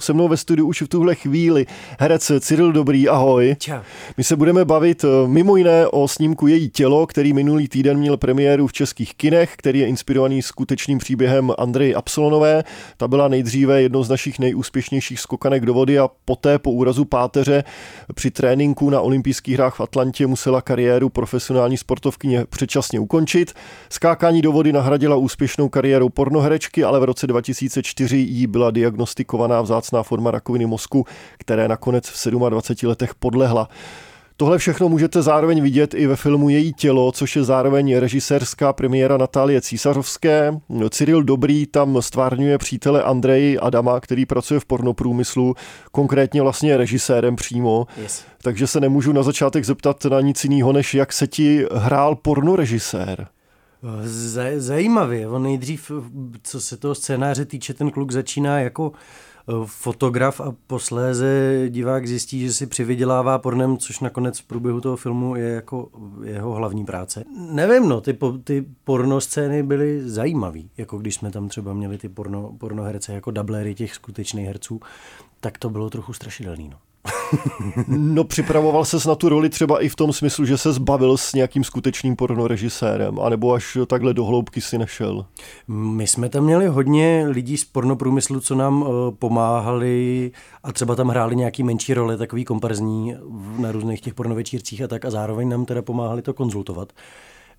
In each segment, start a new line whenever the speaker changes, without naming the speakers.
Se mnou ve studiu už v tuhle chvíli herec Cyril Dobrý, ahoj.
Čau.
My se budeme bavit eh, mimo jiné o snímku Její tělo, který minulý týden měl premiéru v českých kinech, který je inspirovaný skutečným příběhem Andreji Absolonové. Ta byla nejdříve jednou z našich nejúspěšnějších skokanek do vody a poté po úrazu páteře při tréninku na olympijských hrách v Atlantě musela kariéru profesionální sportovkyně předčasně ukončit. Skákání do vody nahradila úspěšnou kariérou pornoherečky, ale v roce 2004 jí byla diagnostikovaná vzácná vzácná forma rakoviny mozku, které nakonec v 27 letech podlehla. Tohle všechno můžete zároveň vidět i ve filmu Její tělo, což je zároveň režisérská premiéra Natálie Císařovské. Cyril Dobrý tam stvárňuje přítele Andreji Adama, který pracuje v pornoprůmyslu, konkrétně vlastně režisérem přímo.
Yes.
Takže se nemůžu na začátek zeptat na nic jiného, než jak se ti hrál pornorežisér.
Zajímavě. On nejdřív, co se toho scénáře týče, ten kluk začíná jako fotograf a posléze divák zjistí, že si přivydělává pornem, což nakonec v průběhu toho filmu je jako jeho hlavní práce. Nevím, no, ty, po, ty porno scény byly zajímavý, jako když jsme tam třeba měli ty porno, pornoherce jako dublery těch skutečných herců, tak to bylo trochu strašidelný, no.
no připravoval ses na tu roli třeba i v tom smyslu, že se zbavil s nějakým skutečným pornorežisérem, anebo až takhle do hloubky si nešel?
My jsme tam měli hodně lidí z pornoprůmyslu, co nám uh, pomáhali a třeba tam hráli nějaký menší role, takový komparzní na různých těch pornovečírcích a tak a zároveň nám teda pomáhali to konzultovat.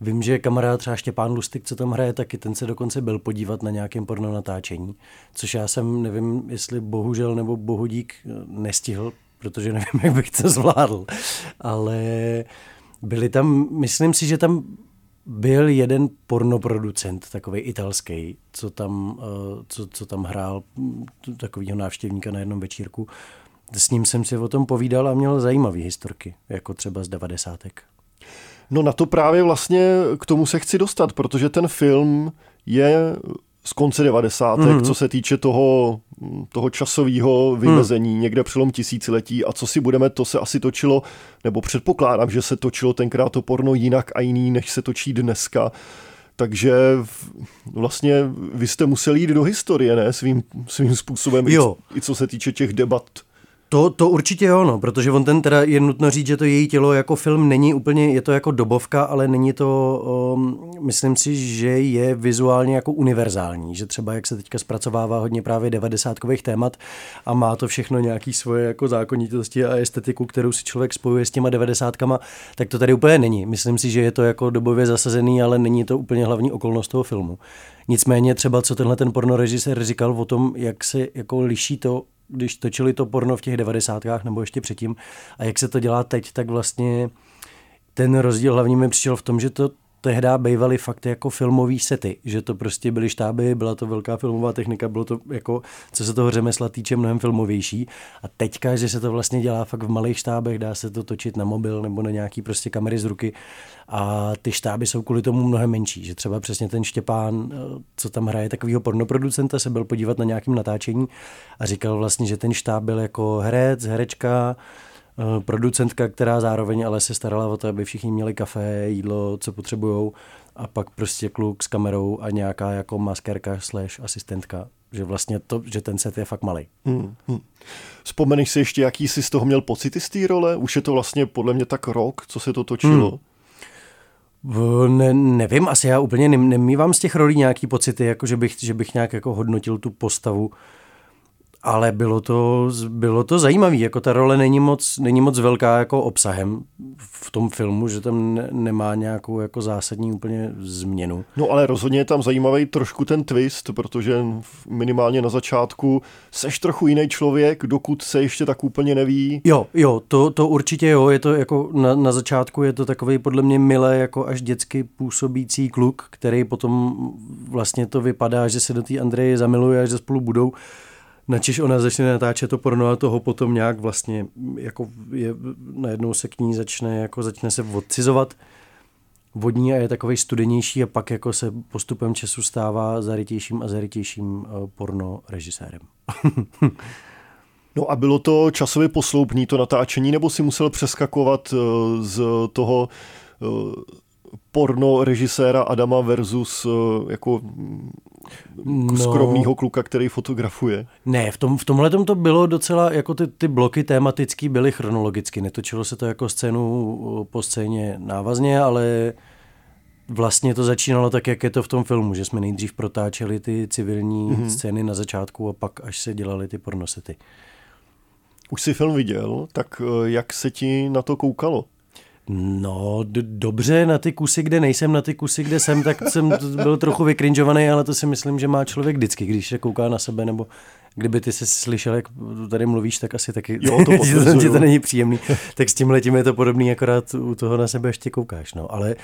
Vím, že kamarád třeba Štěpán Lustik, co tam hraje, taky ten se dokonce byl podívat na nějakém porno natáčení, což já jsem, nevím, jestli bohužel nebo bohudík eh, nestihl, protože nevím, jak bych to zvládl. Ale byli tam, myslím si, že tam byl jeden pornoproducent, takový italský, co tam, eh, co, co tam hrál takového návštěvníka na jednom večírku. S ním jsem si o tom povídal a měl zajímavé historky, jako třeba z devadesátek.
No na to právě vlastně k tomu se chci dostat, protože ten film je z konce 90. Mm-hmm. co se týče toho, toho časového vymezení, mm. někde přelom tisíciletí a co si budeme, to se asi točilo, nebo předpokládám, že se točilo tenkrát to porno jinak a jiný, než se točí dneska. Takže vlastně vy jste museli jít do historie, ne? Svým, svým způsobem, jo. I, i co se týče těch debat
to, to určitě jo, no, protože on ten teda je nutno říct, že to její tělo jako film není úplně, je to jako dobovka, ale není to, um, myslím si, že je vizuálně jako univerzální, že třeba jak se teďka zpracovává hodně právě devadesátkových témat a má to všechno nějaký svoje jako zákonitosti a estetiku, kterou si člověk spojuje s těma devadesátkama, tak to tady úplně není. Myslím si, že je to jako dobově zasazený, ale není to úplně hlavní okolnost toho filmu. Nicméně třeba, co tenhle ten pornorežisér říkal o tom, jak se jako liší to když točili to porno v těch devadesátkách nebo ještě předtím a jak se to dělá teď, tak vlastně ten rozdíl hlavně mi přišel v tom, že to tehdy bývaly fakt jako filmový sety, že to prostě byly štáby, byla to velká filmová technika, bylo to jako, co se toho řemesla týče, mnohem filmovější. A teďka, že se to vlastně dělá fakt v malých štábech, dá se to točit na mobil nebo na nějaký prostě kamery z ruky a ty štáby jsou kvůli tomu mnohem menší, že třeba přesně ten Štěpán, co tam hraje takovýho pornoproducenta, se byl podívat na nějakém natáčení a říkal vlastně, že ten štáb byl jako herec, herečka, Eh, producentka, která zároveň ale se starala o to, aby všichni měli kafe, jídlo, co potřebují a pak prostě kluk s kamerou a nějaká jako maskérka slash asistentka, že vlastně to, že ten set je fakt malý. Hmm, hmm.
Vzpomeneš si ještě, jaký jsi z toho měl pocity z té role? Už je to vlastně podle mě tak rok, co se to točilo.
Hmm. Ne, nevím, asi já úplně nemývám z těch rolí nějaký pocity, jako že bych, že bych nějak jako hodnotil tu postavu ale bylo to, bylo to zajímavé, jako ta role není moc, není moc velká jako obsahem v tom filmu, že tam ne, nemá nějakou jako zásadní úplně změnu.
No ale rozhodně je tam zajímavý trošku ten twist, protože minimálně na začátku seš trochu jiný člověk, dokud se ještě tak úplně neví.
Jo, jo, to, to určitě jo, je to jako na, na začátku je to takový podle mě milé jako až dětsky působící kluk, který potom vlastně to vypadá, že se do té Andreje zamiluje a že spolu budou načež ona začne natáčet to porno a toho potom nějak vlastně jako je, najednou se k ní začne, jako začne se odcizovat vodní a je takový studenější a pak jako se postupem času stává zarytějším a zarytějším eh, porno režisérem.
no a bylo to časově posloupný to natáčení, nebo si musel přeskakovat eh, z toho eh, porno režiséra Adama versus jako no, skromného kluka, který fotografuje.
Ne, v, tom, v tomhle to bylo docela, jako ty, ty bloky tematický byly chronologicky, netočilo se to jako scénu po scéně návazně, ale vlastně to začínalo tak, jak je to v tom filmu, že jsme nejdřív protáčeli ty civilní mm-hmm. scény na začátku a pak až se dělali ty pornosety.
Už jsi film viděl, tak eh, jak se ti na to koukalo?
No, d- dobře, na ty kusy, kde nejsem, na ty kusy, kde jsem, tak jsem byl trochu vykrinžovaný, ale to si myslím, že má člověk vždycky, když se kouká na sebe, nebo kdyby ty se slyšel, jak tady mluvíš, tak asi taky
jo, to,
to, to není příjemný. tak s tím letím je to podobný, akorát u toho na sebe ještě koukáš. No. Ale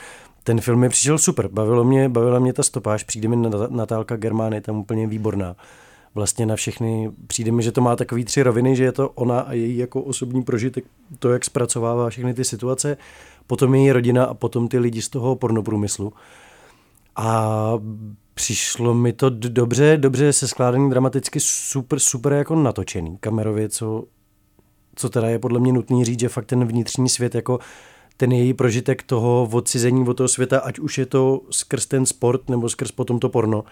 ten film mi přišel super, bavilo mě, bavila mě ta stopáž, přijde mi Natálka Germány tam úplně výborná vlastně na všechny, přijde mi, že to má takový tři roviny, že je to ona a její jako osobní prožitek, to, jak zpracovává všechny ty situace, potom její rodina a potom ty lidi z toho pornoprůmyslu. A přišlo mi to dobře, dobře se skládaný dramaticky, super, super jako natočený kamerově, co, co teda je podle mě nutný říct, že fakt ten vnitřní svět jako ten její prožitek toho odcizení od toho světa, ať už je to skrz ten sport nebo skrz potom to porno,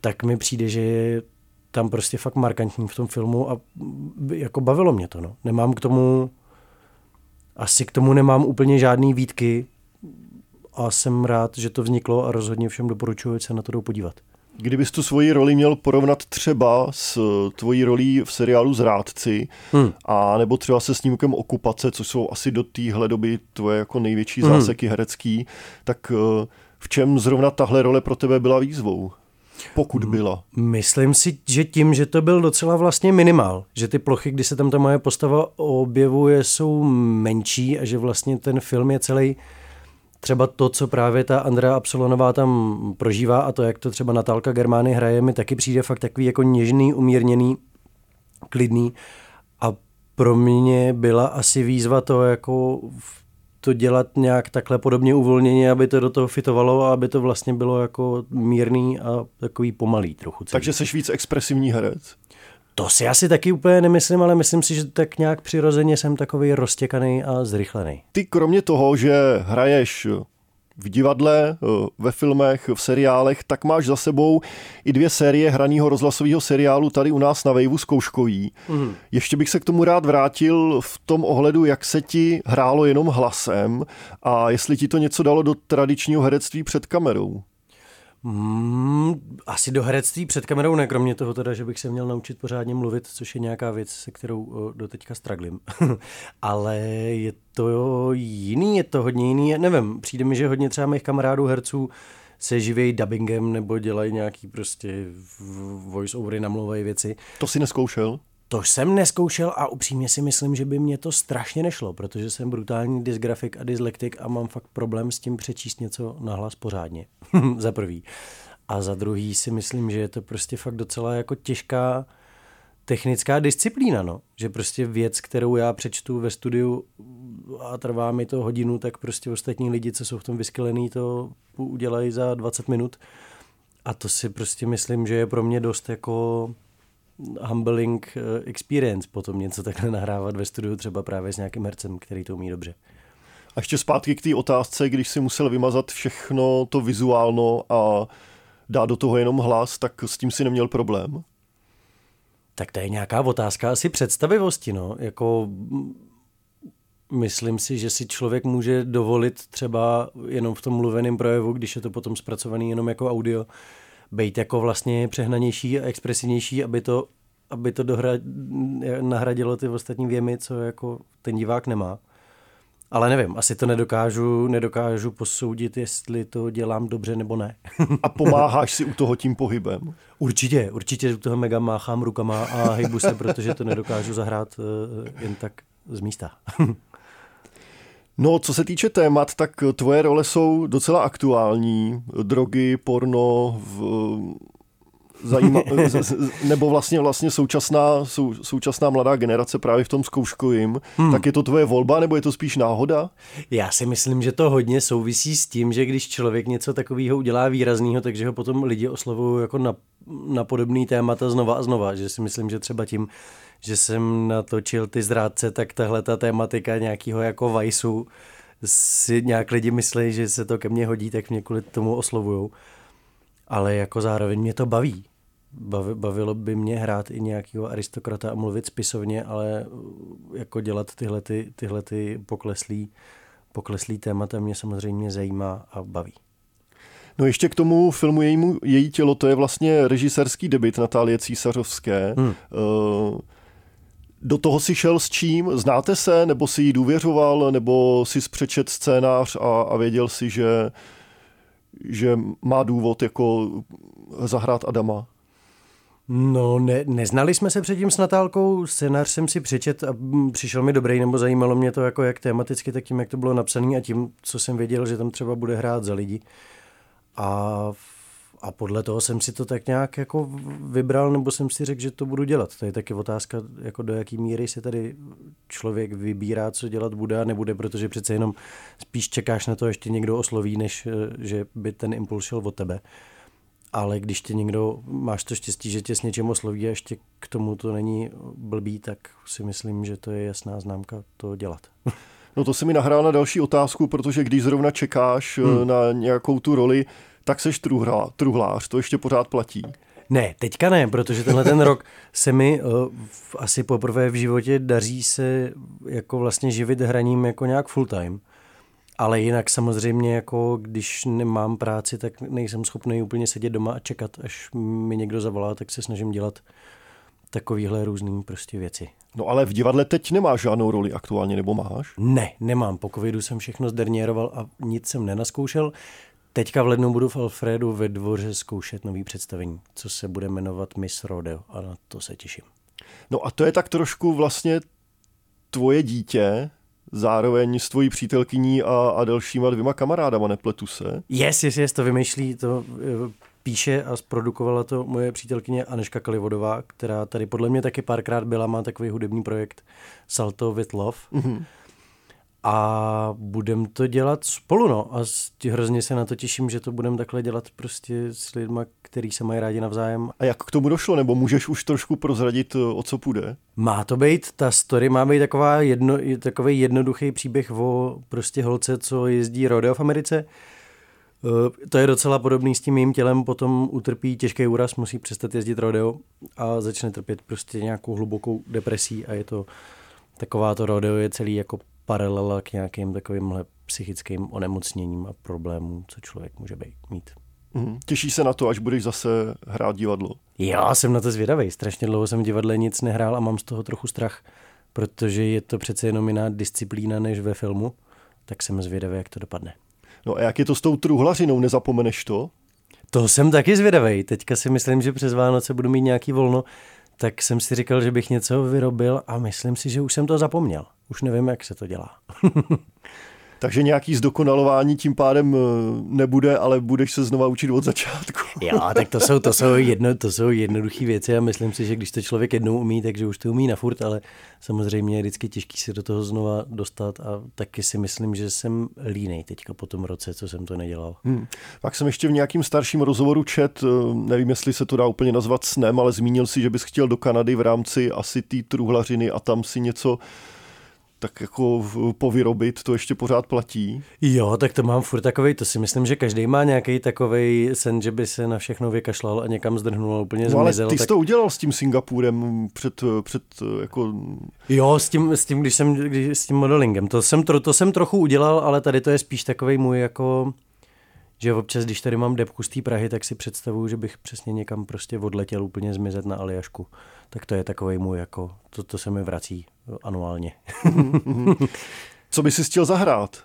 tak mi přijde, že je tam prostě fakt markantní v tom filmu a jako bavilo mě to, no. Nemám k tomu, asi k tomu nemám úplně žádný výtky a jsem rád, že to vzniklo a rozhodně všem doporučuji, se na to jdou podívat.
Kdybys tu svoji roli měl porovnat třeba s tvojí rolí v seriálu Zrádci, hmm. a nebo třeba se snímkem Okupace, což jsou asi do téhle doby tvoje jako největší hmm. záseky herecký, tak eh, v čem zrovna tahle role pro tebe byla výzvou? Pokud byla.
Myslím si, že tím, že to byl docela vlastně minimál, že ty plochy, kdy se tam ta moje postava objevuje, jsou menší a že vlastně ten film je celý třeba to, co právě ta Andrea Absolonová tam prožívá a to, jak to třeba Natálka Germány hraje, mi taky přijde fakt takový jako něžný, umírněný, klidný a pro mě byla asi výzva to jako to dělat nějak takhle podobně uvolněně, aby to do toho fitovalo a aby to vlastně bylo jako mírný a takový pomalý trochu.
Celý. Takže jsi víc expresivní herec?
To si asi taky úplně nemyslím, ale myslím si, že tak nějak přirozeně jsem takový roztěkaný a zrychlený.
Ty kromě toho, že hraješ v divadle, eh, ve filmech, v seriálech, tak máš za sebou i dvě série hraného rozhlasového seriálu tady u nás na Vejvu zkouškový. Mm. Ještě bych se k tomu rád vrátil v tom ohledu, jak se ti hrálo jenom hlasem a jestli ti to něco dalo do tradičního herectví před kamerou.
Mm, asi do herectví před kamerou ne, kromě toho teda, že bych se měl naučit pořádně mluvit, což je nějaká věc, se kterou do teďka straglim. Ale je to jiný, je to hodně jiný, nevím, přijde mi, že hodně třeba mých kamarádů herců se živějí dubbingem nebo dělají nějaký prostě voice-overy, namlouvají věci.
To si neskoušel?
To jsem neskoušel a upřímně si myslím, že by mě to strašně nešlo, protože jsem brutální dysgrafik a dyslektik a mám fakt problém s tím přečíst něco nahlas pořádně. za prvý. A za druhý si myslím, že je to prostě fakt docela jako těžká technická disciplína, no. Že prostě věc, kterou já přečtu ve studiu a trvá mi to hodinu, tak prostě ostatní lidi, co jsou v tom vyskylený, to udělají za 20 minut. A to si prostě myslím, že je pro mě dost jako humbling eh, experience potom něco takhle nahrávat ve studiu třeba právě s nějakým hercem, který to umí dobře.
A ještě zpátky k té otázce, když si musel vymazat všechno to vizuálno a dát do toho jenom hlas, tak s tím si neměl problém?
Tak to je nějaká otázka asi představivosti, no. Jako myslím si, že si člověk může dovolit třeba jenom v tom mluveném projevu, když je to potom zpracovaný jenom jako audio, být jako vlastně přehnanější a expresivnější, aby to, aby to dohra, nahradilo ty ostatní věmy, co jako ten divák nemá. Ale nevím, asi to nedokážu, nedokážu posoudit, jestli to dělám dobře nebo ne.
a pomáháš si u toho tím pohybem?
Určitě, určitě u toho mega máchám rukama a hejbu se, protože to nedokážu zahrát uh, jen tak z místa.
No, co se týče témat, tak tvoje role jsou docela aktuální. Drogy, porno, v, zajíma, nebo vlastně vlastně současná, sou, současná mladá generace právě v tom zkouškovým, hmm. tak je to tvoje volba, nebo je to spíš náhoda?
Já si myslím, že to hodně souvisí s tím, že když člověk něco takového udělá výrazného, takže ho potom lidi oslovují jako na, na podobný témata znova a znova, že si myslím, že třeba tím, že jsem natočil ty zrádce, tak tahle ta tématika nějakého jako vajsu si nějak lidi myslí, že se to ke mně hodí, tak mě kvůli tomu oslovujou. ale jako zároveň mě to baví. Bavilo by mě hrát i nějakého aristokrata a mluvit spisovně, ale jako dělat tyhle, ty, tyhle ty pokleslý, pokleslý témata mě samozřejmě zajímá a baví.
No ještě k tomu filmu jejímu, Její tělo, to je vlastně režisérský debit Natálie Císařovské. Hmm. Uh, do toho si šel s čím? Znáte se, nebo si jí důvěřoval, nebo si přečet scénář a, a věděl si, že, že má důvod jako zahrát Adama?
No, ne, neznali jsme se předtím s Natálkou, scénář jsem si přečet a přišel mi dobrý, nebo zajímalo mě to jako jak tematicky, tak tím, jak to bylo napsané a tím, co jsem věděl, že tam třeba bude hrát za lidi. A a podle toho jsem si to tak nějak jako vybral, nebo jsem si řekl, že to budu dělat. To je taky otázka, jako do jaký míry se tady člověk vybírá, co dělat bude a nebude, protože přece jenom spíš čekáš na to, ještě někdo osloví, než eh, že by ten impuls šel od tebe. Ale když tě někdo, máš to štěstí, že tě s něčím osloví a ještě k tomu to není blbý, tak si myslím, že to je jasná známka to dělat.
No to se mi nahrál na další otázku, protože když zrovna čekáš eh, hmm. na nějakou tu roli, tak seš truhla, truhlář, to ještě pořád platí.
Ne, teďka ne, protože tenhle ten rok se mi uh, asi poprvé v životě daří se jako vlastně živit hraním jako nějak full time. Ale jinak samozřejmě, jako když nemám práci, tak nejsem schopný úplně sedět doma a čekat, až mi někdo zavolá, tak se snažím dělat takovýhle různý prostě věci.
No ale v divadle teď nemáš žádnou roli aktuálně, nebo máš?
Ne, nemám. Po covidu jsem všechno zderněroval a nic jsem nenaskoušel. Teďka v lednu budu v Alfredu ve dvoře zkoušet nový představení, co se bude jmenovat Miss Rodeo a na to se těším.
No a to je tak trošku vlastně tvoje dítě, zároveň s tvojí přítelkyní a, a dalšíma dvěma kamarádama, nepletu se?
Yes, yes, yes, to vymýšlí, to eh, píše a zprodukovala to moje přítelkyně Aneška Kalivodová, která tady podle mě taky párkrát byla, má takový hudební projekt Salto with Love. Mm-hmm a budem to dělat spolu, no. A hrozně se na to těším, že to budeme takhle dělat prostě s lidmi, který se mají rádi navzájem.
A jak k tomu došlo, nebo můžeš už trošku prozradit, o co půjde?
Má to být, ta story má být taková jedno, takový jednoduchý příběh o prostě holce, co jezdí rodeo v Americe. Eh, to je docela podobný s tím mým tělem, potom utrpí těžký úraz, musí přestat jezdit rodeo a začne trpět prostě nějakou hlubokou depresí a je to taková to rodeo je celý jako paralela k nějakým takovýmhle psychickým onemocněním a problémům, co člověk může být, mít.
Mm. Těší se na to, až budeš zase hrát divadlo?
Já jsem na to zvědavý. Strašně dlouho jsem v divadle nic nehrál a mám z toho trochu strach, protože je to přece jenom jiná disciplína než ve filmu, tak jsem zvědavý, jak to dopadne.
No a jak je to s tou truhlařinou, nezapomeneš to?
To jsem taky zvědavý. Teďka si myslím, že přes Vánoce budu mít nějaký volno, tak jsem si říkal, že bych něco vyrobil a myslím si, že už jsem to zapomněl. Už nevím, jak se to dělá.
Takže nějaký zdokonalování tím pádem eh, nebude, ale budeš se znova učit od začátku.
jo, tak to jsou, to jsou, jedno, to jsou jednoduché věci a myslím si, že když to člověk jednou umí, takže už to umí na furt, ale samozřejmě je vždycky těžký se do toho znova dostat a taky si myslím, že jsem línej teďka po tom roce, co jsem to nedělal. Hmm.
Pak jsem ještě v nějakým starším rozhovoru čet, eh, nevím, jestli se to dá úplně nazvat snem, ale zmínil si, že bys chtěl do Kanady v rámci asi té truhlařiny a tam si něco tak jako povyrobit, to ještě pořád platí.
Jo, tak to mám furt takový, to si myslím, že každý má nějaký takový sen, že by se na všechno vykašlal a někam zdrhnul a úplně no,
ale
zmizel.
ty jsi
tak...
to udělal s tím Singapurem před, před jako...
Jo, s tím, s tím, když jsem, když, s tím modelingem, to jsem, to, to jsem trochu udělal, ale tady to je spíš takový můj jako že občas, když tady mám depku z té Prahy, tak si představuju, že bych přesně někam prostě odletěl úplně zmizet na Aljašku. Tak to je takový můj, jako, to, to se mi vrací anuálně.
co by si chtěl zahrát?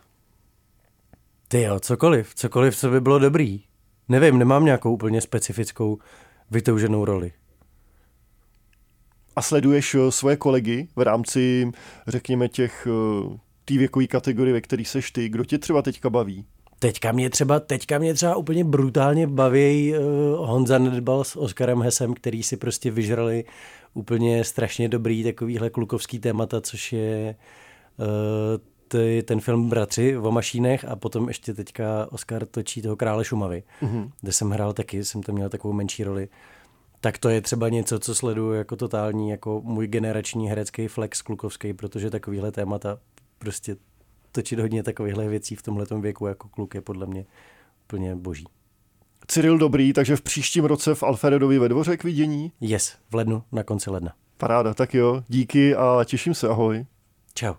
Ty jo, cokoliv, cokoliv, co by bylo dobrý. Nevím, nemám nějakou úplně specifickou vytouženou roli.
A sleduješ eh, svoje kolegy v rámci, řekněme, těch eh, té věkové kategorie, ve které seš ty? Kdo tě třeba teďka baví?
Teďka mě třeba, teďka mě třeba úplně brutálně baví uh, Honza Nedbal s Oskarem Hesem, který si prostě vyžrali úplně strašně dobrý takovýhle klukovský témata, což je uh, ty, ten film Bratři o mašínech a potom ještě teďka Oscar točí toho Krále Šumavy, mm-hmm. kde jsem hrál taky, jsem tam měl takovou menší roli. Tak to je třeba něco, co sleduju jako totální, jako můj generační herecký flex klukovský, protože takovýhle témata prostě točit hodně takovýchhle věcí v tomhle věku jako kluk je podle mě úplně boží.
Cyril Dobrý, takže v příštím roce v Alfredovi ve dvoře k vidění?
Yes, v lednu, na konci ledna.
Paráda, tak jo, díky a těším se, ahoj.
Čau.